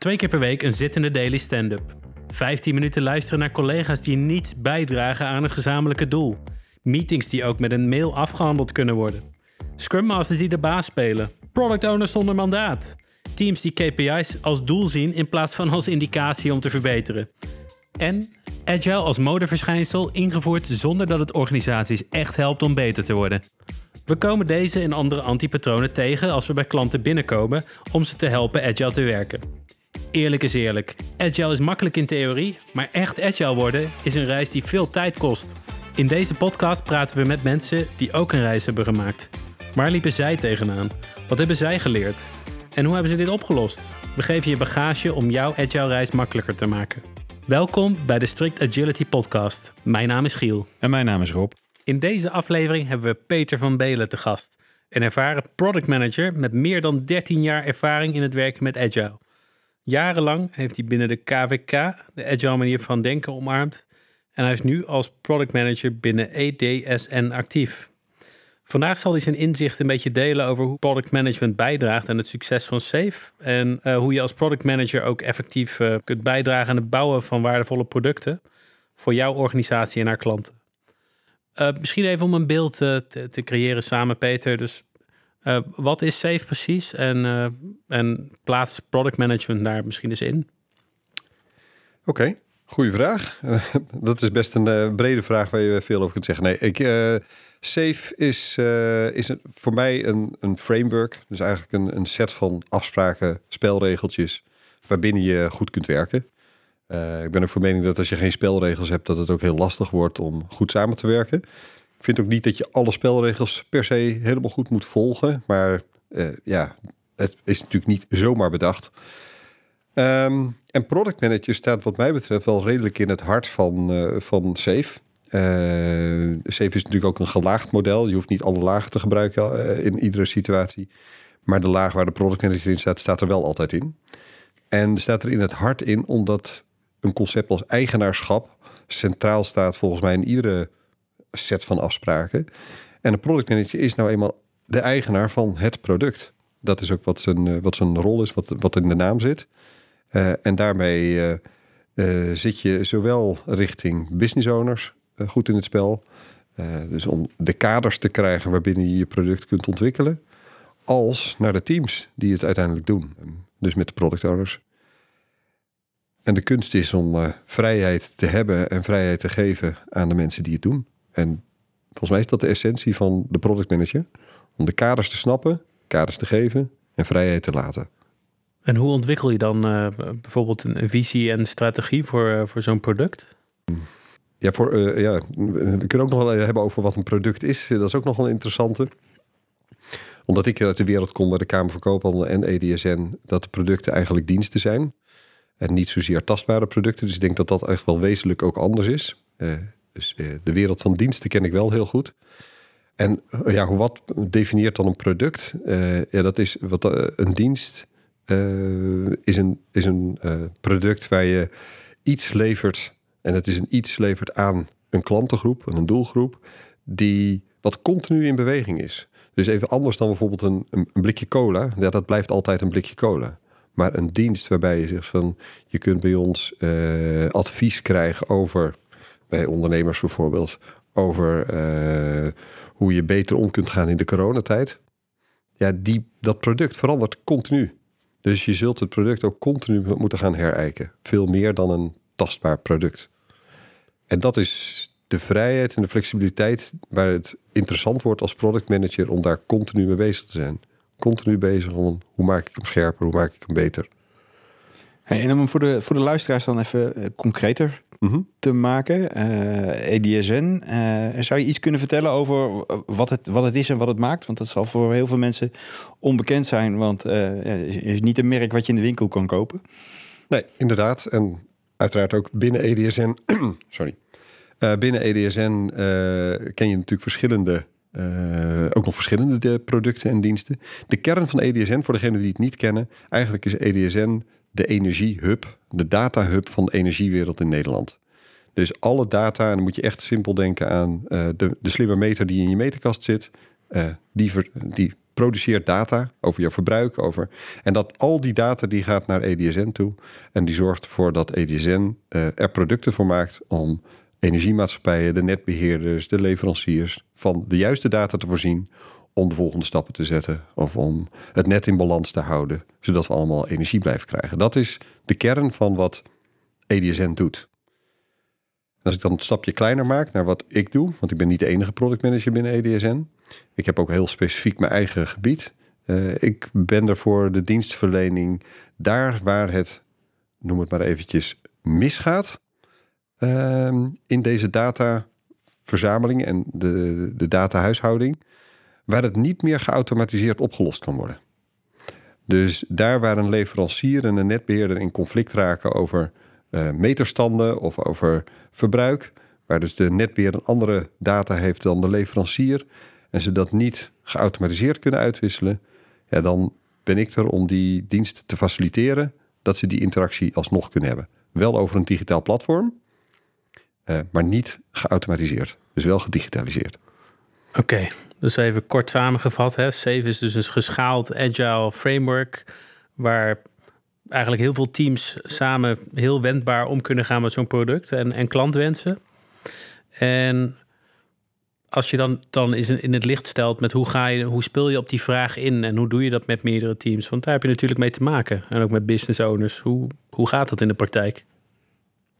Twee keer per week een zittende daily stand-up. 15 minuten luisteren naar collega's die niets bijdragen aan het gezamenlijke doel. Meetings die ook met een mail afgehandeld kunnen worden. Scrum Masters die de baas spelen. Product owners zonder mandaat. Teams die KPI's als doel zien in plaats van als indicatie om te verbeteren. En Agile als modeverschijnsel ingevoerd zonder dat het organisaties echt helpt om beter te worden. We komen deze en andere antipatronen tegen als we bij klanten binnenkomen om ze te helpen agile te werken. Eerlijk is eerlijk, agile is makkelijk in theorie, maar echt agile worden is een reis die veel tijd kost. In deze podcast praten we met mensen die ook een reis hebben gemaakt. Waar liepen zij tegenaan? Wat hebben zij geleerd? En hoe hebben ze dit opgelost? We geven je bagage om jouw agile reis makkelijker te maken. Welkom bij de Strict Agility Podcast. Mijn naam is Giel. En mijn naam is Rob. In deze aflevering hebben we Peter van Belen te gast. Een ervaren product manager met meer dan 13 jaar ervaring in het werken met agile. Jarenlang heeft hij binnen de KVK de agile manier van denken omarmd. En hij is nu als product manager binnen EDSN actief. Vandaag zal hij zijn inzicht een beetje delen over hoe product management bijdraagt aan het succes van Safe. En uh, hoe je als product manager ook effectief uh, kunt bijdragen aan het bouwen van waardevolle producten voor jouw organisatie en haar klanten. Uh, misschien even om een beeld te, te, creëren samen, Peter. Dus wat is Safe precies? En, en plaats product management daar misschien eens in? Oké, goede vraag. dat is best een brede vraag waar je veel over kunt zeggen. Nee, ik Safe is, uh, is voor mij een, een framework. Dus eigenlijk een, een set van afspraken, spelregeltjes, waarbinnen je goed kunt werken. Uh, ik ben ook van mening dat als je geen spelregels hebt, dat het ook heel lastig wordt om goed samen te werken. Ik vind ook niet dat je alle spelregels per se helemaal goed moet volgen. Maar uh, ja, het is natuurlijk niet zomaar bedacht. Um, en product manager staat wat mij betreft wel redelijk in het hart van, van Safe. Uh, Safe is natuurlijk ook een gelaagd model. Je hoeft niet alle lagen te gebruiken in iedere situatie. Maar de laag waar de product manager in staat, staat er wel altijd in. En staat er in het hart in, omdat een concept als eigenaarschap centraal staat volgens mij in iedere set van afspraken. En een product manager is nou eenmaal de eigenaar van het product. Dat is ook wat zijn, uh, wat zijn rol is, wat, wat in de naam zit. en daarmee zit je zowel richting business owners eh, goed in het spel. Eh, dus om de kaders te krijgen waarbinnen je je product kunt ontwikkelen. Als naar de teams die het uiteindelijk doen. Dus met de product owners. En de kunst is om vrijheid te hebben en vrijheid te geven aan de mensen die het doen. En volgens mij is dat de essentie van de product manager. Om de kaders te snappen, kaders te geven en vrijheid te laten. En hoe ontwikkel je dan uh, bijvoorbeeld een, visie en strategie voor, voor zo'n product? Ja, voor, uh, ja, we kunnen ook nog wel hebben over wat een product is. Dat is ook nog wel een interessante. Omdat ik uit de wereld kom bij de Kamer van Koophandel en EDSN, dat de producten eigenlijk diensten zijn. En niet zozeer tastbare producten. Dus ik denk dat dat echt wel wezenlijk ook anders is. Dus uh, de wereld van diensten ken ik wel heel goed. En ja, wat definieert dan een product? ja, dat is wat een dienst is een, is een product waar je iets levert en het is een iets levert aan een klantengroep, een doelgroep, die wat continu in beweging is. Dus even anders dan bijvoorbeeld een, een, blikje cola. Ja, dat blijft altijd een blikje cola. Maar een dienst waarbij je zegt van je kunt bij ons advies krijgen over, bij ondernemers bijvoorbeeld, over uh, hoe je beter om kunt gaan in de coronatijd. Ja, die, dat product verandert continu. Dus je zult het product ook continu moeten gaan herijken. Veel meer dan een tastbaar product. En dat is de vrijheid en de flexibiliteit waar het interessant wordt als productmanager om daar continu mee bezig te zijn. Continu bezig om hoe maak ik hem scherper, hoe maak ik hem beter. En om voor de, voor de luisteraars dan even eh, mm-hmm. te maken, uh, EDSN, uh, zou je iets kunnen vertellen over wat het, wat het is en wat het maakt? Want dat zal voor heel veel mensen onbekend zijn, want uh, het is niet een merk wat je in de winkel kan kopen. Nee, inderdaad. En uiteraard ook binnen EDSN. sorry. Binnen EDSN ken je natuurlijk verschillende, uh, ook nog verschillende producten en diensten. De kern van EDSN, voor degenen die het niet kennen, eigenlijk is EDSN de energiehub, de datahub van de energiewereld in Nederland. Dus alle data, en dan moet je echt simpel denken aan de, de slimme meter die in je meterkast zit, die, ver, die produceert data over je verbruik. Over, en dat al die data die gaat naar EDSN toe. En die zorgt ervoor dat EDSN uh, er producten voor maakt om energiemaatschappijen, de netbeheerders, de leveranciers van de juiste data te voorzien om de volgende stappen te zetten of om het net in balans te houden, zodat we allemaal energie blijven krijgen. Dat is de kern van wat EDSN doet. als ik dan het stapje kleiner maak naar wat ik doe, want ik ben niet de enige productmanager binnen EDSN. Ik heb ook heel specifiek mijn eigen gebied. Uh, ik ben er voor de dienstverlening daar waar het, noem het maar eventjes, misgaat. Uh, in deze dataverzameling en de, de datahuishouding waar het niet meer geautomatiseerd opgelost kan worden. Dus daar waar een leverancier en een netbeheerder in conflict raken over uh, meterstanden of over verbruik, waar dus de netbeheerder andere data heeft dan de leverancier en ze dat niet geautomatiseerd kunnen uitwisselen, ja, dan ben ik er om die dienst te faciliteren dat ze die interactie alsnog kunnen hebben. Wel over een digitaal platform, uh, maar niet geautomatiseerd. Dus wel gedigitaliseerd. Oké, dus even kort samengevat. Hè. Save is dus een geschaald agile framework waar eigenlijk heel veel teams samen heel wendbaar om kunnen gaan met zo'n product en, en klantwensen. En als je dan, dan is in het licht stelt met hoe, ga je, hoe speel je op die vraag in en hoe doe je dat met meerdere teams? Want daar heb je natuurlijk mee te maken. En ook met business owners. Hoe, hoe gaat dat in de praktijk?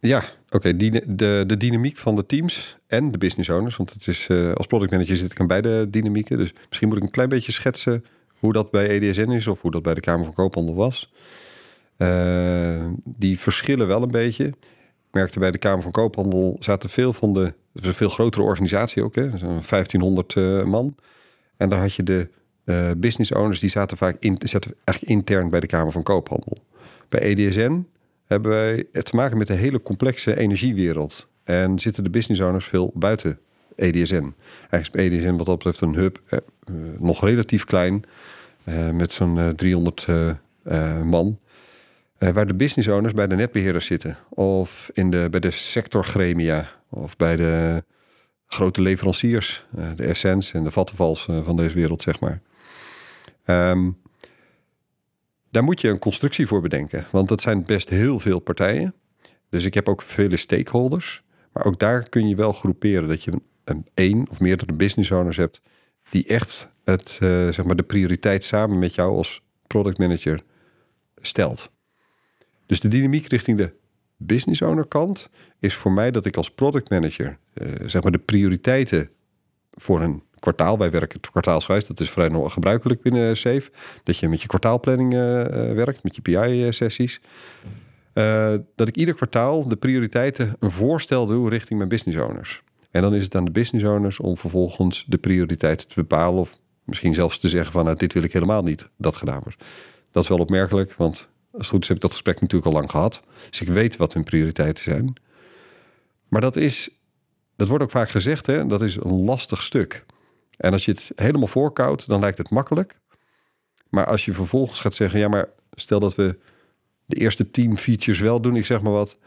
Ja, oké. de, de dynamiek van de teams en de business owners. Want het is, uh, als product manager zit ik aan beide dynamieken. Dus misschien moet ik een klein beetje schetsen hoe dat bij EDSN is of hoe dat bij de Kamer van Koophandel was. Uh, die verschillen wel een beetje. Ik merkte bij de Kamer van Koophandel zaten veel van de. Het een veel grotere organisatie ook, hè? 1500 uh, man. En daar had je de business owners, die zaten vaak in, zaten eigenlijk intern bij de Kamer van Koophandel. Bij EDSN hebben wij te maken met een hele complexe energiewereld. En zitten de business owners veel buiten EDSN. Eigenlijk is EDSN wat dat betreft een hub eh, eh, nog relatief klein. Eh, met zo'n 300 eh, eh, man. Eh, waar de business owners bij de netbeheerders zitten. Of in de, bij de sectorgremia. Of bij de grote leveranciers. de Essence en de Vattenvals van deze wereld, zeg maar. Um, daar moet je een constructie voor bedenken. Want dat zijn best heel veel partijen. Dus ik heb ook vele stakeholders. Maar ook daar kun je wel groeperen dat je een één of meerdere business owners hebt die echt het, uh, zeg maar de prioriteit samen met jou als product manager stelt. Dus de dynamiek richting de business owner kant is voor mij dat ik als product manager uh, zeg maar de prioriteiten voor een kwartaal. Wij werken kwartaalswijs. Dat is vrij gebruikelijk binnen Safe. Dat je met je kwartaalplanning uh, werkt, met je PI-sessies. Dat ik ieder kwartaal de prioriteiten een voorstel doe richting mijn business owners. En dan is het aan de business owners om vervolgens de prioriteiten te bepalen. Of misschien zelfs te zeggen van nou, dit wil ik helemaal niet dat gedaan wordt. Dat is wel opmerkelijk, want als goed is heb ik dat gesprek natuurlijk al lang gehad. Dus ik weet wat hun prioriteiten zijn. Maar dat is, dat wordt ook vaak gezegd, hè, dat is een lastig stuk. En als je het helemaal voorkoudt, dan lijkt het makkelijk. Maar als je vervolgens gaat zeggen, ja, maar stel dat we de eerste tien features wel doen, ik zeg maar wat,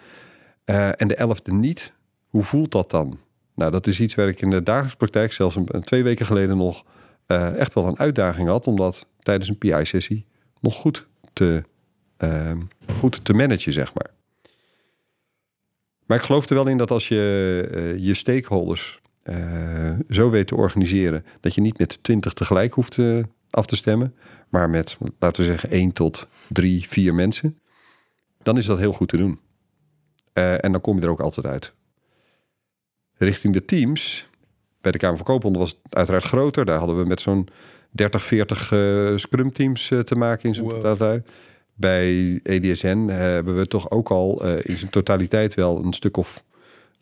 uh, en de elfde niet, hoe voelt dat dan? Nou, dat is iets waar ik in de dagelijkse praktijk, zelfs een, twee weken geleden nog, uh, echt wel een uitdaging had, om dat tijdens een PI-sessie nog goed te, uh, goed te managen, zeg maar. Maar ik geloof er wel in dat als je je stakeholders zo weet te organiseren dat je niet met twintig tegelijk hoeft uh, af te stemmen, maar met, laten we zeggen, één tot drie, vier mensen, dan is dat heel goed te doen. Uh, en dan kom je er ook altijd uit. Richting de teams, bij de Kamer van Koophandel was het uiteraard groter. Daar hadden we met zo'n 30, 40 scrum teams te maken in zijn wow. totaliteit. Bij EDSN hebben we toch ook al in zijn totaliteit wel een stuk of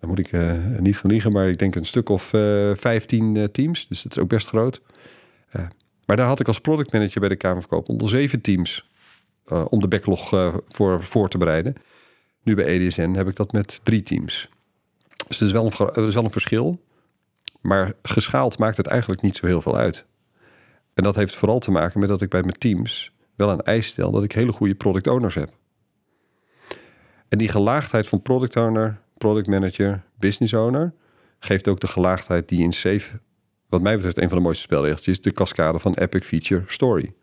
dan moet ik uh, niet gaan liegen, maar ik denk een stuk of uh, 15 uh, teams. Dus dat is ook best groot. Maar daar had ik als productmanager bij de Kamer van onder zeven teams om de backlog voor, voor te bereiden. Nu bij EDSN heb ik dat met drie teams. Dus het is wel een, is wel een verschil. Maar geschaald maakt het eigenlijk niet zo heel veel uit. En dat heeft vooral te maken met dat ik bij mijn teams wel een eis stel dat ik hele goede product owners heb. En die gelaagdheid van product owner, product manager, business owner, geeft ook de gelaagdheid die in Safe wat mij betreft, een van de mooiste spelregeltjes, de cascade van Epic Feature Story.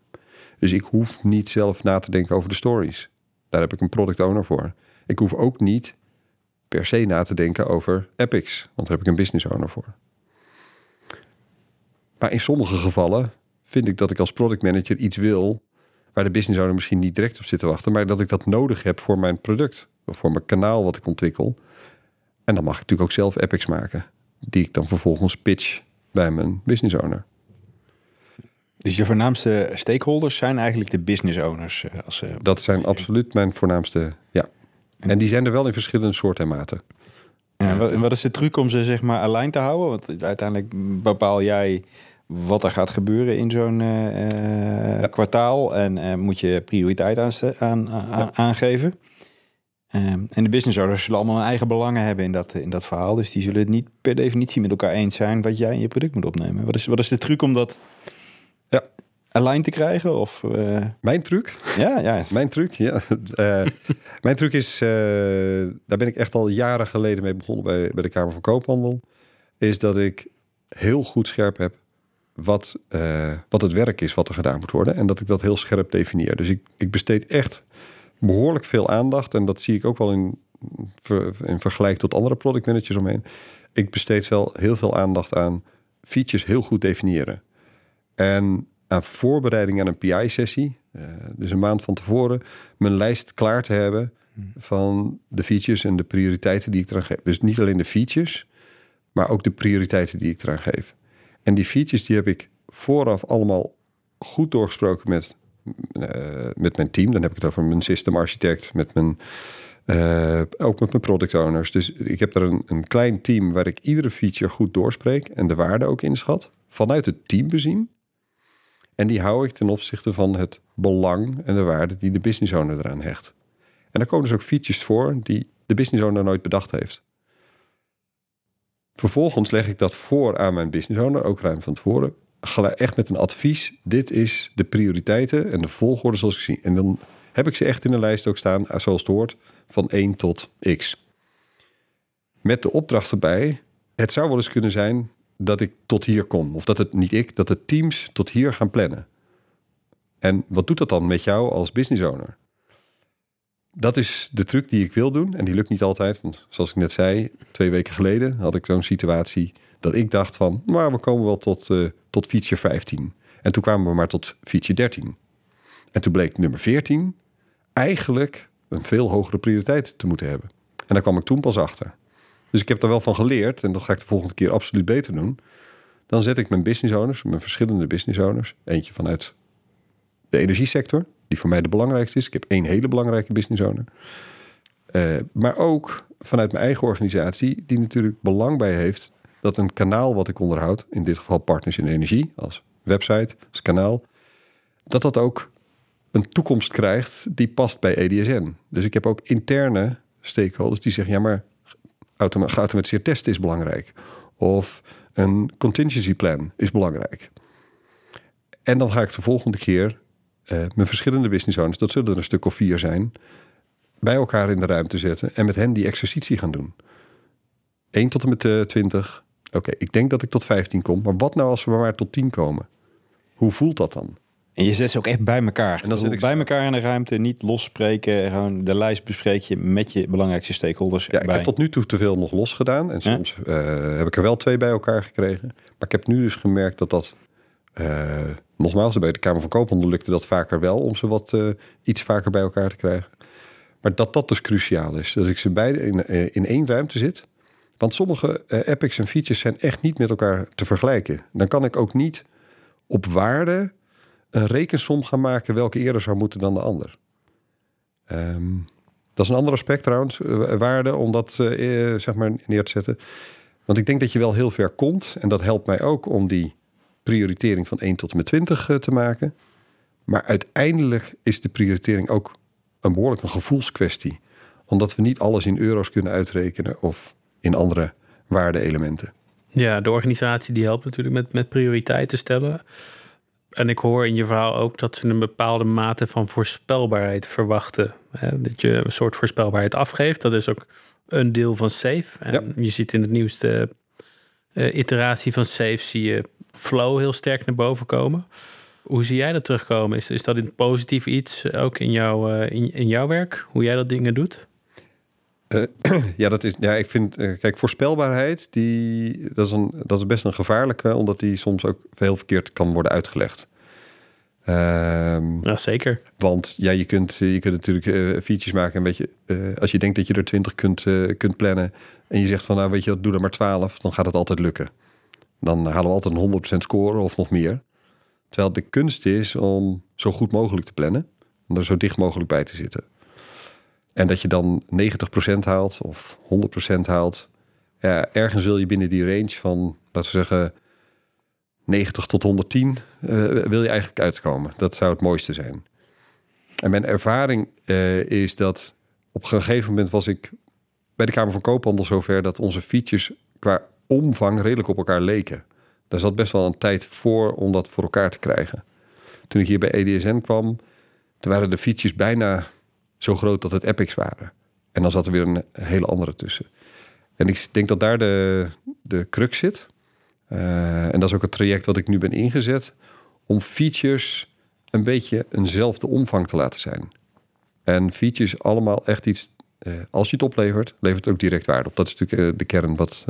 Dus ik hoef niet zelf na te denken over de stories. Daar heb ik een product owner voor. Ik hoef ook niet per se na te denken over epics, want daar heb ik een business owner voor. Maar in sommige gevallen vind ik dat ik als product manager iets wil waar de business owner misschien niet direct op zit te wachten, maar dat ik dat nodig heb voor mijn product of voor mijn kanaal wat ik ontwikkel. En dan mag ik natuurlijk ook zelf epics maken, die ik dan vervolgens pitch bij mijn business owner. Dus je voornaamste stakeholders zijn eigenlijk de business owners? eh, Als, ze- Dat zijn absoluut mijn voornaamste, ja. En die zijn er wel in verschillende soorten en maten. Ja, wat, wat is de truc om ze zeg maar aligned te houden? Want uiteindelijk bepaal jij wat er gaat gebeuren in zo'n eh, eh, kwartaal en eh, moet je prioriteit aan, aan, aan- aangeven. Ehm, en de business owners zullen allemaal hun eigen belangen hebben in dat, in dat verhaal. Dus die zullen het niet per definitie met elkaar eens zijn wat jij in je product moet opnemen. Wat is, wat is de truc om dat Ja. aligned te krijgen? Of, eh, Mijn truc, ja, ja. mijn truc, ja. Eh, mijn truc is, eh, daar ben ik echt al jaren geleden mee begonnen bij, bij de Kamer van Koophandel. Is dat ik heel goed scherp heb wat, eh, wat het werk is wat er gedaan moet worden. En dat ik dat heel scherp definieer. Dus ik, ik besteed echt behoorlijk veel aandacht. En dat zie ik ook wel in, in vergelijk tot andere product managers omheen. Ik besteed wel heel veel aandacht aan features heel goed definiëren. En aan voorbereiding aan een PI-sessie, eh, dus een maand van tevoren, mijn lijst klaar te hebben van de features en de prioriteiten die ik eraan geef. Dus niet alleen de features, maar ook de prioriteiten die ik eraan geef. En die features die heb ik vooraf allemaal goed doorgesproken met, met mijn team. Dan heb ik het over mijn system architect, met mijn, eh, ook met mijn product owners. Dus ik heb er een, een klein team waar ik iedere feature goed doorspreek en de waarde ook inschat. Vanuit het team bezien. En die hou ik ten opzichte van het belang en de waarde die de business owner eraan hecht. En daar komen dus ook features voor die de business owner nooit bedacht heeft. Vervolgens leg ik dat voor aan mijn business owner, ook ruim van tevoren. Echt met een advies. Dit is de prioriteiten en de volgorde zoals ik zie. En dan heb ik ze echt in de lijst ook staan, eh, zoals het hoort, van 1 tot x. Met de opdracht erbij, het zou wel eens kunnen zijn dat ik tot hier kom. Of dat het niet ik, dat de teams tot hier gaan plannen. En wat doet dat dan met jou als business owner? Dat is de truc die ik wil doen. En die lukt niet altijd. Want zoals ik net zei, twee weken geleden had ik zo'n situatie dat ik dacht van, maar we komen wel tot, eh, tot feature 15. En toen kwamen we maar tot feature 13. En toen bleek nummer 14 eigenlijk een veel hogere prioriteit te moeten hebben. En daar kwam ik toen pas achter. Dus ik heb er wel van geleerd en dat ga ik de volgende keer absoluut beter doen. Dan zet ik mijn business owners, mijn verschillende business owners, eentje vanuit de energiesector, die voor mij de belangrijkste is. Ik heb één hele belangrijke business owner. Eh, maar ook vanuit mijn eigen organisatie, die natuurlijk belang bij heeft dat een kanaal wat ik onderhoud, in dit geval Partners in Energie, als website, als kanaal, dat dat ook een toekomst krijgt die past bij EDSN. Dus ik heb ook interne stakeholders die zeggen, ja maar automa- geautomatiseerd testen is belangrijk. Of een contingency plan is belangrijk. En dan ga ik de volgende keer eh, mijn verschillende business owners, dat zullen er een stuk of vier zijn, bij elkaar in de ruimte zetten en met hen die exercitie gaan doen. 1 tot en met eh, 20. Oké, ik denk dat ik tot 15 kom, maar wat nou als we maar tot 10 komen? Hoe voelt dat dan? En je zet ze ook echt bij elkaar. En dan zit ik- bij elkaar in de ruimte, niet losspreken. Gewoon de lijst bespreek je met je belangrijkste stakeholders Ja, ik heb tot nu toe te veel nog los gedaan. En soms eh, heb ik er wel twee bij elkaar gekregen. Maar ik heb nu dus gemerkt dat dat... eh, nogmaals, bij de Kamer van Koophandel lukte dat vaker wel... om ze wat eh, iets vaker bij elkaar te krijgen. Maar dat dat dus cruciaal is. Dat ik ze beide in, in één ruimte zit. Want sommige eh, epics en features zijn echt niet met elkaar te vergelijken. Dan kan ik ook niet op waarde een rekensom gaan maken... welke eerder zou moeten dan de ander. Ehm, dat is een ander aspect trouwens, eh, waarde, om dat eh, zeg maar neer te zetten. Want ik denk dat je wel heel ver komt. En dat helpt mij ook om die prioritering van 1 tot en met 20 eh, te maken. Maar uiteindelijk is de prioritering ook een behoorlijk een gevoelskwestie. Omdat we niet alles in euro's kunnen uitrekenen of in andere waarde-elementen. Ja, de organisatie die helpt natuurlijk met, met prioriteiten stellen. En ik hoor in je verhaal ook dat ze een bepaalde mate van voorspelbaarheid verwachten. Hè? Dat je een soort voorspelbaarheid afgeeft. Dat is ook een deel van SAFE. En Ja. je ziet in het nieuws de eh, iteratie van Safe zie je flow heel sterk naar boven komen. Hoe zie jij dat terugkomen? Is, is dat in positief iets ook in, jouw eh, in, in jouw werk? Hoe jij dat dingen doet? Uh, ja, dat is, ja, ik vind, uh, kijk, voorspelbaarheid, die, dat, is een, dat is best een gevaarlijke, omdat die soms ook heel verkeerd kan worden uitgelegd. Um, ja, zeker. Want ja, je kunt, je kunt natuurlijk uh, features maken, een beetje, als je denkt dat je er 20 kunt, kunt plannen en je zegt van, nou weet je, doe er maar 12, dan gaat het altijd lukken. Dan halen we altijd een 100% score of nog meer. Terwijl de kunst is om zo goed mogelijk te plannen, om er zo dicht mogelijk bij te zitten. En dat je dan 90% haalt of 100% haalt. Ja, ergens wil je binnen die range van, laten we zeggen, 90 tot 110, uh, wil je eigenlijk uitkomen. Dat zou het mooiste zijn. En mijn ervaring uh, is dat op een gegeven moment was ik bij de Kamer van Koophandel zover dat onze features qua omvang redelijk op elkaar leken. Daar zat best wel een tijd voor om dat voor elkaar te krijgen. Toen ik hier bij EDSN kwam, toen waren de features bijna zo groot dat het epics waren. En dan zat er weer een hele andere tussen. En ik denk dat daar de, de crux zit. Uh, en dat is ook het traject wat ik nu ben ingezet. Om features een beetje eenzelfde omvang te laten zijn. En features allemaal echt iets... Uh, als je het oplevert, levert het ook direct waarde op. Dat is natuurlijk uh, de kern wat,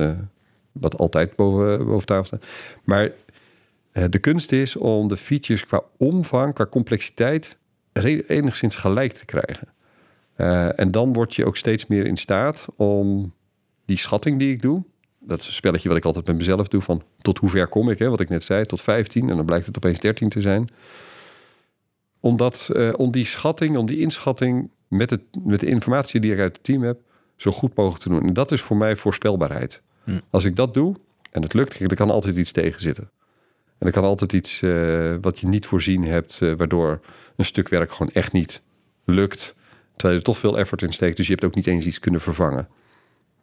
wat altijd boven, boven tafel staat. Maar de kunst is om de features qua omvang, qua complexiteit... enigszins gelijk te krijgen. Uh, en dan word je ook steeds meer in staat om die schatting die ik doe. Dat is een spelletje wat ik altijd met mezelf doe. Van tot hoe ver kom ik, hè, wat ik net zei, tot 15. En dan blijkt het opeens 13 te zijn. Omdat, uh, om die schatting, om die inschatting met, het, met de informatie die ik uit het team heb, zo goed mogelijk te doen. En dat is voor mij voorspelbaarheid. Hm. Als ik dat doe en het lukt, er kan altijd iets tegen zitten. En er kan altijd iets uh, wat je niet voorzien hebt, waardoor een stuk werk gewoon echt niet lukt. Terwijl je er toch veel effort in steekt. Dus je hebt ook niet eens iets kunnen vervangen.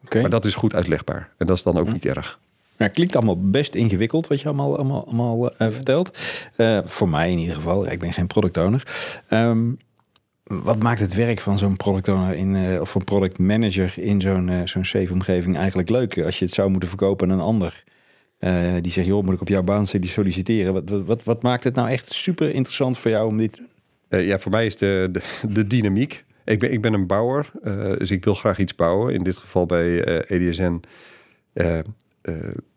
Okay. Maar dat is goed uitlegbaar. En dat is dan ook niet erg. Ja, klinkt allemaal best ingewikkeld wat je allemaal, allemaal, allemaal uh, vertelt. Uh, voor mij in ieder geval. Ik ben geen product owner. Um, wat maakt het werk van zo'n product owner in, uh, of een product manager in zo'n zo'n safe omgeving eigenlijk leuk? Als je het zou moeten verkopen aan een ander. die zegt, joh, moet ik op jouw baan die solliciteren? Wat, wat, wat maakt het nou echt super interessant voor jou om dit te doen? ja, voor mij is de, de, de dynamiek. Ik ben, ik ben een bouwer, uh, dus ik wil graag iets bouwen. In dit geval bij EDSN uh,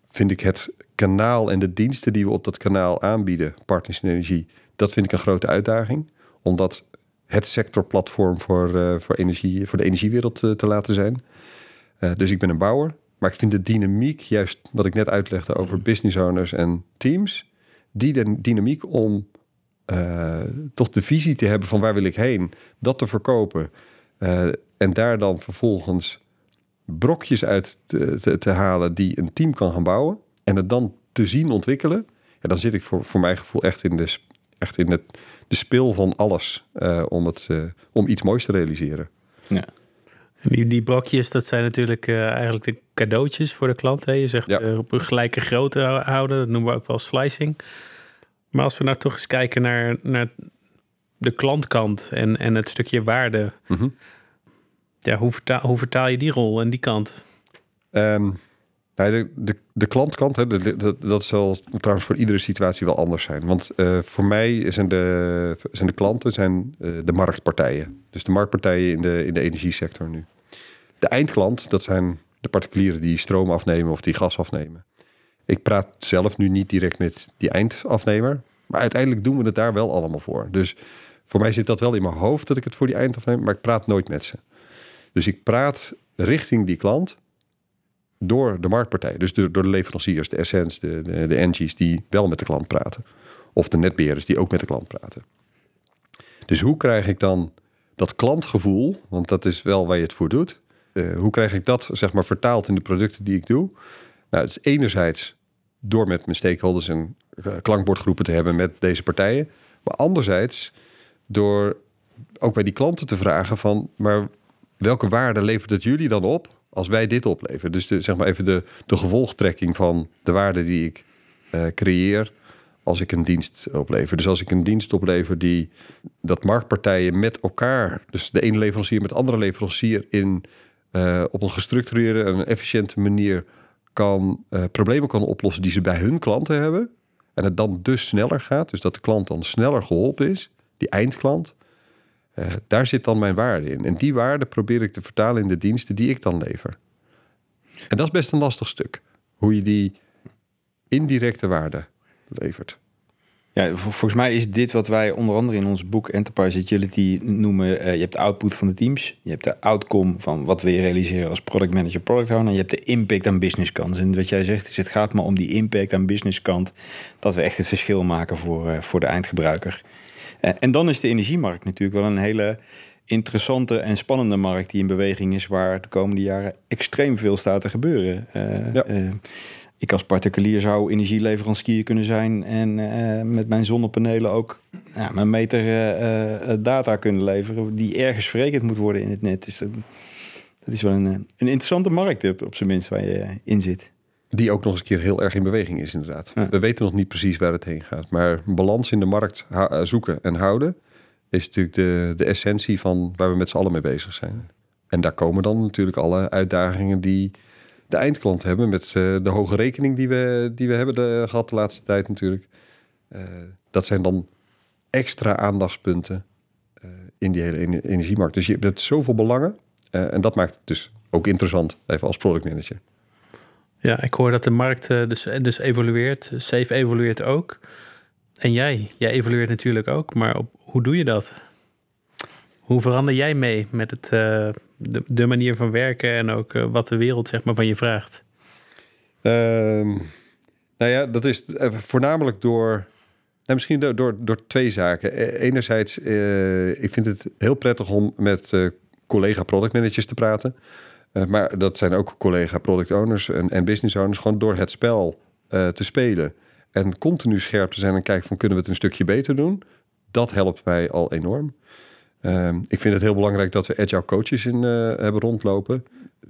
vind ik het kanaal en de diensten die we op dat kanaal aanbieden, Partners in Energie, dat vind ik een grote uitdaging. Omdat het sectorplatform voor, voor, energie, voor de energiewereld te laten zijn. dus ik ben een bouwer. Maar ik vind de dynamiek, juist wat ik net uitlegde over mm. business owners en teams, die de dynamiek om uh, toch de visie te hebben van waar wil ik heen, dat te verkopen uh, en daar dan vervolgens brokjes uit te, te, te, halen die een team kan gaan bouwen en het dan te zien ontwikkelen, ja, dan zit ik voor, voor mijn gevoel echt in de, echt in het, de speel van alles uh, om, het, om iets moois te realiseren. Ja. Die, die brokjes, dat zijn natuurlijk eigenlijk de cadeautjes voor de klant. Hè? Je zegt ja. op een gelijke grootte houden, dat noemen we ook wel slicing. Maar als we nou toch eens kijken naar, naar de klantkant en, en het stukje waarde. Mhm. Ja, hoe vertaal, hoe vertaal je die rol en die kant? Um, de, de, de klantkant, hè, de, dat zal trouwens voor iedere situatie wel anders zijn. Want uh, voor mij zijn de, zijn de klanten zijn, uh, de marktpartijen. Dus de marktpartijen in de, in de energiesector nu. De eindklant, dat zijn de particulieren die stroom afnemen of die gas afnemen. Ik praat zelf nu niet direct met die eindafnemer. Maar uiteindelijk doen we het daar wel allemaal voor. Dus voor mij zit dat wel in mijn hoofd dat ik het voor die eindafnemer... maar ik praat nooit met ze. Dus ik praat richting die klant door de marktpartij. Dus door, de leveranciers, de Essence, de, de, de Engies... die wel met de klant praten. Of de netbeheerders die ook met de klant praten. Dus hoe krijg ik dan dat klantgevoel... want dat is wel waar je het voor doet... Uh, hoe krijg ik dat zeg maar vertaald in de producten die ik doe? Nou, het is enerzijds door met mijn stakeholders en eh, klankbordgroepen te hebben met deze partijen. Maar anderzijds door ook bij die klanten te vragen van, maar welke waarde levert het jullie dan op als wij dit opleveren? Dus de, zeg maar even de, de gevolgtrekking van de waarde die ik uh, creëer als ik een dienst oplever. Dus als ik een dienst oplever die dat marktpartijen met elkaar, dus de ene leverancier met de andere leverancier in uh, op een gestructureerde en efficiënte manier kan, uh, problemen kan oplossen die ze bij hun klanten hebben. En het dan dus sneller gaat. Dus dat de klant dan sneller geholpen is. Die eindklant. Uh, daar zit dan mijn waarde in. En die waarde probeer ik te vertalen in de diensten die ik dan lever. En dat is best een lastig stuk. Hoe je die indirecte waarde levert. Ja, volgens mij is dit wat wij onder andere in ons boek Enterprise Agility noemen. Uh, je hebt de output van de teams. Je hebt de outcome van wat we realiseren als product manager, product owner. En je hebt de impact aan business kant. En wat jij zegt is, het gaat maar om die impact aan business kant. Dat we echt het verschil maken voor, uh, voor de eindgebruiker. Uh, en dan is de energiemarkt natuurlijk wel een hele interessante en spannende markt die in beweging is, waar de komende jaren extreem veel staat te gebeuren. Ja ik als particulier zou energieleverancier kunnen zijn en uh, met mijn zonnepanelen ook ja, mijn meter uh, data kunnen leveren die ergens verrekend moet worden in het net. Dus dat is wel een, een interessante markt op zijn minst waar je in zit. Die ook nog eens een keer heel erg in beweging is, inderdaad. We weten nog niet precies waar het heen gaat. Maar balans in de markt zoeken en houden is natuurlijk de, de essentie van waar we met z'n allen mee bezig zijn. En daar komen dan natuurlijk alle uitdagingen die de eindklant hebben met uh, de hoge rekening die we, die we hebben de, gehad de laatste tijd natuurlijk. Uh, dat zijn dan extra aandachtspunten uh, in die hele energiemarkt. Dus je hebt zoveel belangen en dat maakt het dus ook interessant, even als productmanager. Ja, ik hoor dat de markt dus, dus evolueert. Safe evolueert ook. En jij, jij evolueert natuurlijk ook, maar op, hoe doe je dat? Hoe verander jij mee met het, uh, de, manier van werken en ook uh, wat de wereld zeg maar, van je vraagt? Um, nou ja, dat is eh, voornamelijk door. Nou, misschien door, door, twee zaken. E, enerzijds, ik vind het heel prettig om met collega product managers te praten. maar dat zijn ook collega product owners en, en business owners. Gewoon door het spel te spelen. En continu scherp te zijn en kijken van kunnen we het een stukje beter doen. Dat helpt mij al enorm. Um, ik vind het heel belangrijk dat we agile coaches in uh, hebben rondlopen.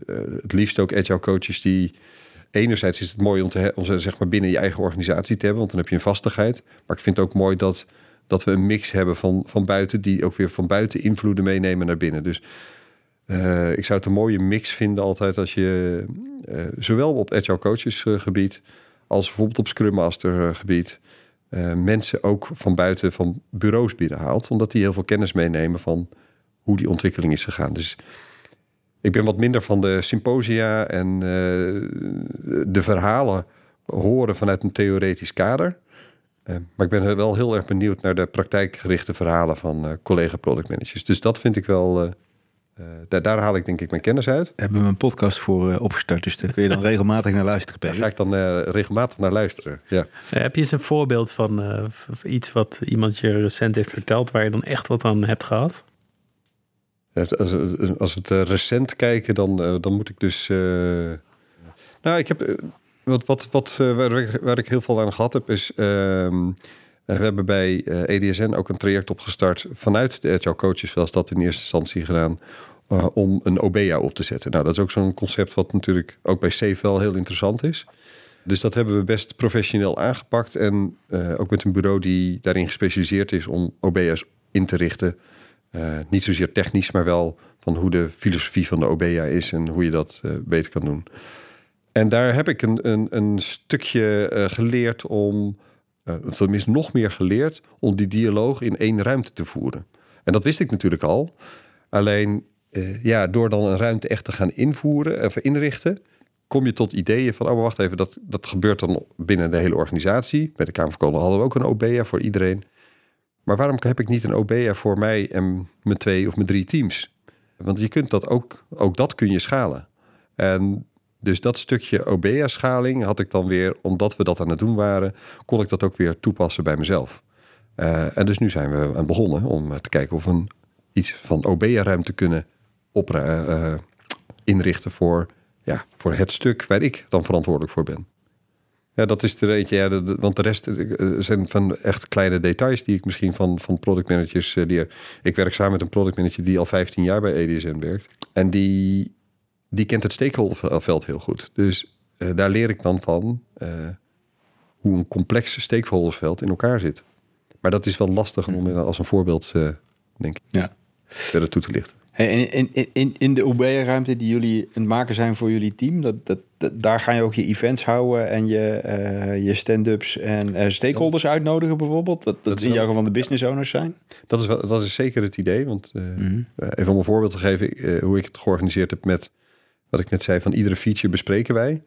Uh, het liefst ook agile coaches die... Enerzijds is het mooi om, te, ze zeg maar binnen je eigen organisatie te hebben, want dan heb je een vastigheid. Maar ik vind het ook mooi dat, dat we een mix hebben van, van buiten, die ook weer van buiten invloeden meenemen naar binnen. Dus uh, ik zou het een mooie mix vinden altijd als je zowel op agile coaches gebied als bijvoorbeeld op Scrum Master gebied uh, mensen ook van buiten van bureaus binnenhaalt. Omdat die heel veel kennis meenemen van hoe die ontwikkeling is gegaan. Dus ik ben wat minder van de symposia en uh, de verhalen horen vanuit een theoretisch kader. Uh, maar ik ben wel heel erg benieuwd naar de praktijkgerichte verhalen van collega product managers. Dus dat vind ik wel daar, daar, haal ik denk ik mijn kennis uit. Daar hebben we een podcast voor uh, opgestart, dus daar kun je dan regelmatig naar luisteren. Daar ga ik dan uh, regelmatig naar luisteren, ja. heb je eens een voorbeeld van iets wat iemand je recent heeft verteld... waar je dan echt wat aan hebt gehad? Als, als we het recent kijken, dan, dan moet ik dus... nou, ik heb... Wat, wat, wat, waar, ik, waar ik heel veel aan gehad heb, is... Ehm, we hebben bij EDSN ook een traject opgestart vanuit de Agile Coaches, zoals dat in eerste instantie gedaan, uh, om een OBEA op te zetten. Nou, dat is ook zo'n concept wat natuurlijk ook bij Safe wel heel interessant is. Dus dat hebben we best professioneel aangepakt. En uh, ook met een bureau die daarin gespecialiseerd is om OBEA's in te richten. Uh, niet zozeer technisch, maar wel van hoe de filosofie van de OBEA is en hoe je dat beter kan doen. En daar heb ik een, een, een stukje geleerd om, tenminste nog meer geleerd, om die dialoog in één ruimte te voeren. En dat wist ik natuurlijk al. Alleen uh, ja, door dan een ruimte echt te gaan invoeren of inrichten, kom je tot ideeën van, oh wacht even, dat, dat gebeurt dan binnen de hele organisatie. Bij de Kamer van Kolen hadden we ook een OBA voor iedereen. Maar waarom heb ik niet een OBA voor mij en mijn twee of mijn drie teams? Want je kunt dat ook, ook dat kun je schalen. En dus dat stukje OBA-schaling had ik dan weer, omdat we dat aan het doen waren, kon ik dat ook weer toepassen bij mezelf. Uh, en dus nu zijn we aan begonnen om te kijken of we iets van OBA-ruimte kunnen op, uh, inrichten voor, ja, voor het stuk waar ik dan verantwoordelijk voor ben. Ja, dat is er eentje. Ja, de, want de rest uh, zijn van echt kleine details die ik misschien van, van productmanagers leer. Ik werk samen met een productmanager die al 15 jaar bij EDSN werkt. En die, die kent het stakeholderveld heel goed. Dus daar leer ik dan van hoe een complex stakeholderveld in elkaar zit. Maar dat is wel lastig om als een voorbeeld, denk ik, ja. verder toe te lichten. En in, in, in, in de OB-ruimte die jullie aan het maken zijn voor jullie team, dat, dat, daar ga je ook je events houden en je, uh, je stand-ups en uh, stakeholders uitnodigen bijvoorbeeld. Dat, dat, dat in jouw geval de business owners zijn. Dat is, wel, dat is zeker het idee. Want uh, mm -hmm. even om een voorbeeld te geven hoe ik het georganiseerd heb met wat ik net zei, van iedere feature bespreken wij.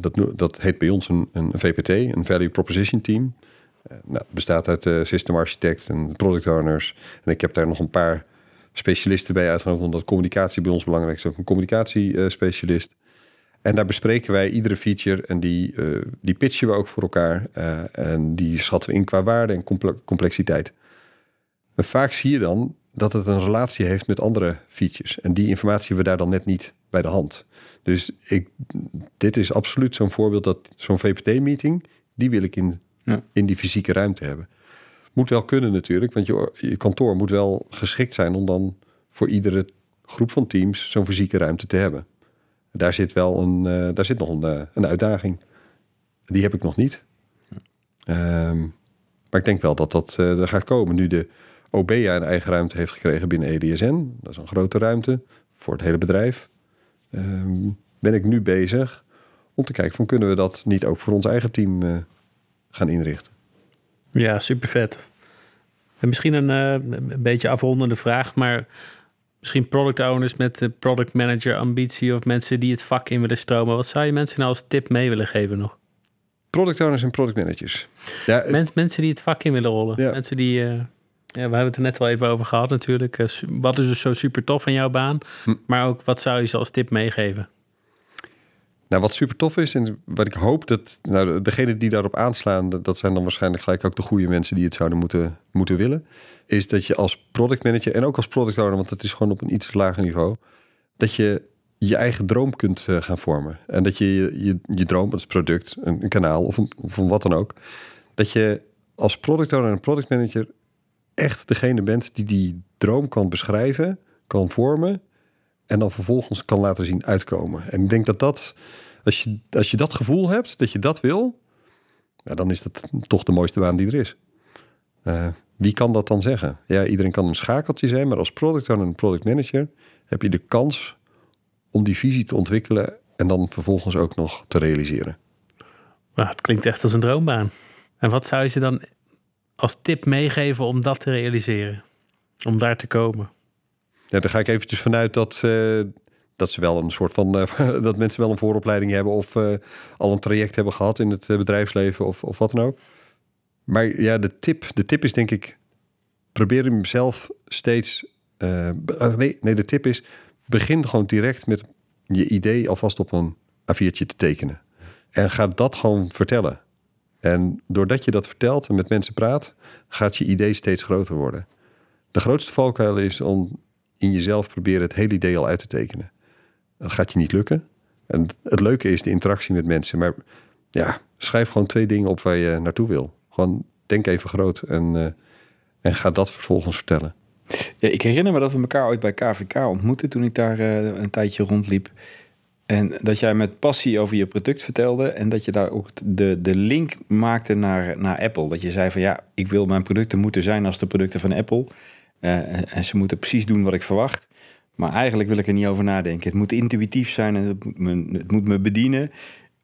dat, dat heet bij ons een, een VPT, een Value Proposition Team. nou, het bestaat uit de system architect en product owners. En ik heb daar nog een paar specialisten bij uitgenodigd, omdat communicatie bij ons belangrijk is. Ook een communicatiespecialist. En daar bespreken wij iedere feature en die, uh, die pitchen we ook voor elkaar. Uh, en die schatten we in qua waarde en complexiteit. Maar vaak zie je dan dat het een relatie heeft met andere features. En die informatie hebben we daar dan net niet bij de hand. Dus ik, dit is absoluut zo'n voorbeeld dat zo'n VPT-meeting, die wil ik in, ja. in die fysieke ruimte hebben. Moet wel kunnen natuurlijk, want je, je kantoor moet wel geschikt zijn om dan voor iedere groep van teams zo'n fysieke ruimte te hebben. Daar zit wel een, uh, daar zit nog een, uh, een uitdaging. Die heb ik nog niet. Um, maar ik denk wel dat dat uh, er gaat komen. Nu de OBEA een eigen ruimte heeft gekregen binnen EDSN. Dat is een grote ruimte voor het hele bedrijf. Um, ben ik nu bezig om te kijken van kunnen we dat niet ook voor ons eigen team gaan inrichten. Ja, super vet. En misschien een, een beetje afrondende vraag, maar misschien product owners met de product manager ambitie of mensen die het vak in willen stromen. Wat zou je mensen nou als tip mee willen geven nog? Product owners en product managers. Ja, Mens, mensen die het vak in willen rollen. Ja. Mensen die, uh, ja, we hebben het er net wel even over gehad natuurlijk. Wat is dus zo super tof aan jouw baan? Hm. Maar ook wat zou je ze als tip meegeven? Nou, wat super tof is en wat ik hoop dat, nou, degene die daarop aanslaan, dat, zijn dan waarschijnlijk gelijk ook de goede mensen die het zouden moeten, moeten willen is dat je als product manager en ook als product owner, want het is gewoon op een iets lager niveau, dat je je eigen droom kunt uh, gaan vormen. En dat je je, je, droom, als product, een, kanaal of, een, of wat dan ook, dat je als product owner en product manager echt degene bent die die droom kan beschrijven, kan vormen en dan vervolgens kan laten zien uitkomen. En ik denk dat dat, als je, als je dat gevoel hebt, dat je dat wil, ja, dan is dat toch de mooiste baan die er is. Uh, wie kan dat dan zeggen? Ja, iedereen kan een schakeltje zijn, maar als product owner en product manager heb je de kans om die visie te ontwikkelen en dan vervolgens ook nog te realiseren. Nou, het klinkt echt als een droombaan. En wat zou je ze dan als tip meegeven om dat te realiseren? Om daar te komen? Ja, daar ga ik eventjes vanuit dat, uh, dat ze wel een soort van uh, dat mensen wel een vooropleiding hebben of uh, al een traject hebben gehad in het bedrijfsleven of, of wat dan ook. Maar ja, de tip, de tip is denk ik, probeer hem zelf steeds... Nee, nee, de tip is, begin gewoon direct met je idee alvast op een A4'tje te tekenen. En ga dat gewoon vertellen. En doordat je dat vertelt en met mensen praat, gaat je idee steeds groter worden. De grootste valkuil is om in jezelf proberen het hele idee al uit te tekenen. Dat gaat je niet lukken. En het leuke is de interactie met mensen. Maar ja, schrijf gewoon twee dingen op waar je naartoe wil. Gewoon denk even groot en, uh, en ga dat vervolgens vertellen. Ik herinner me dat we elkaar ooit bij KVK ontmoetten toen ik daar uh, een tijdje rondliep. En dat jij met passie over je product vertelde en dat je daar ook de, de link maakte naar, naar Apple. Dat je zei van ja, ik wil mijn producten moeten zijn als de producten van Apple. Uh, en ze moeten precies doen wat ik verwacht. Maar eigenlijk wil ik er niet over nadenken. Het moet intuïtief zijn en het moet me, het moet me bedienen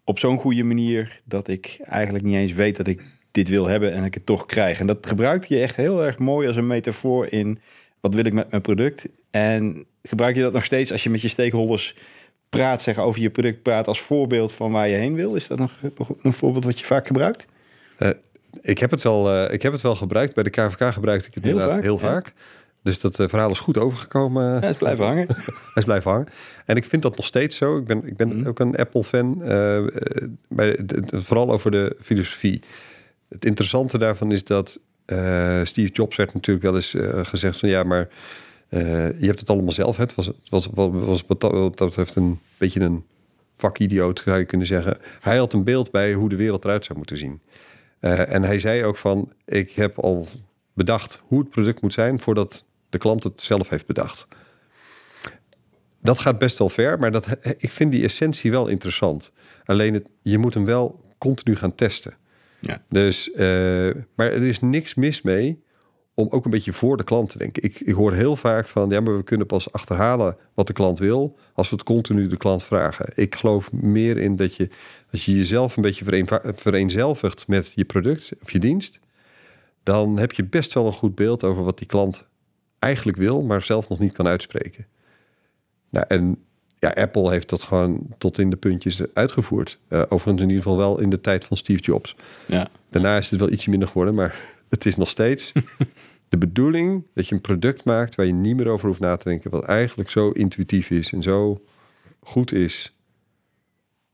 op zo'n goede manier dat ik eigenlijk niet eens weet dat ik dit wil hebben en ik het toch krijg. En dat gebruik je echt heel erg mooi als een metafoor in wat wil ik met mijn product. En gebruik je dat nog steeds als je met je stakeholders praat, zeg over je product praat als voorbeeld van waar je heen wil? Is dat nog, een voorbeeld wat je vaak gebruikt? Uh, ik, heb het wel, uh, ik heb het wel gebruikt. Bij de KVK gebruikte ik het heel vaak. Heel vaak. Dus dat uh, verhaal is goed overgekomen. Ja, hij is blijven hangen. hij is blijven hangen. En ik vind dat nog steeds zo. Ik ben, ik ben mm. ook een Apple-fan. bij, vooral over de filosofie. Het interessante daarvan is dat uh, Steve Jobs werd natuurlijk wel eens uh, gezegd van ja, maar uh, je hebt het allemaal zelf. Het was, was, was, was wat dat betreft een beetje een vakidioot, zou je kunnen zeggen. Hij had een beeld bij hoe de wereld eruit zou moeten zien. En hij zei ook van, ik heb al bedacht hoe het product moet zijn voordat de klant het zelf heeft bedacht. Dat gaat best wel ver, maar dat, ik vind die essentie wel interessant. Alleen het, je moet hem wel continu gaan testen. Ja. Dus, uh, maar er is niks mis mee om ook een beetje voor de klant te denken. Ik, ik hoor heel vaak van, ja, maar we kunnen pas achterhalen wat de klant wil als we het continu de klant vragen. Ik geloof meer in dat je, als je jezelf een beetje vereenzelvigt met je product of je dienst, dan heb je best wel een goed beeld over wat die klant eigenlijk wil, maar zelf nog niet kan uitspreken. Nou, en ja, Apple heeft dat gewoon tot in de puntjes uitgevoerd. Uh, overigens in ieder geval wel in de tijd van Steve Jobs. Ja. Daarna is het wel ietsje minder geworden, maar het is nog steeds de bedoeling dat je een product maakt waar je niet meer over hoeft na te denken, wat eigenlijk zo intuïtief is en zo goed is,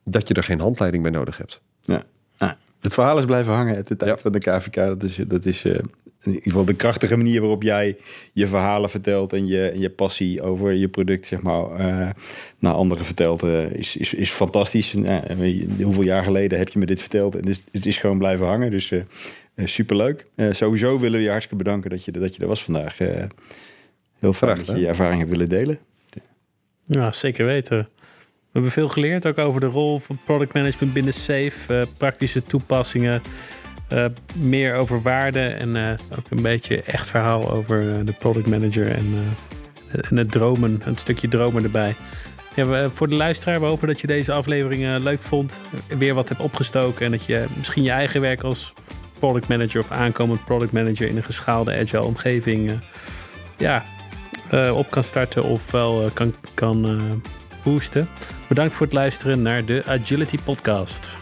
dat je er geen handleiding bij nodig hebt. Ja. Ah, het verhaal is blijven hangen het de tijd van de KVK. Dat is, dat is uh, in ieder geval de krachtige manier waarop jij je verhalen vertelt en je, je passie over je product, zeg maar, uh, naar anderen vertelt, uh, is, is, is fantastisch. hoeveel jaar geleden heb je me dit verteld? En het is, het is gewoon blijven hangen. Dus superleuk. sowieso willen we je hartstikke bedanken dat je, dat je er was vandaag. heel fijn dat je je ervaring hebt willen delen. Ja, zeker weten. We hebben veel geleerd ook over de rol van product management binnen Safe, praktische toepassingen. Uh, meer over waarde en uh, ook een beetje echt verhaal over uh, de product manager en, en, het dromen, een stukje dromen erbij. Ja, we, voor de luisteraar, we hopen dat je deze aflevering leuk vond. Weer wat hebt opgestoken en dat je misschien je eigen werk als product manager of aankomend product manager in een geschaalde agile omgeving ja, op kan starten of wel kan, kan boosten. Bedankt voor het luisteren naar de Agility Podcast.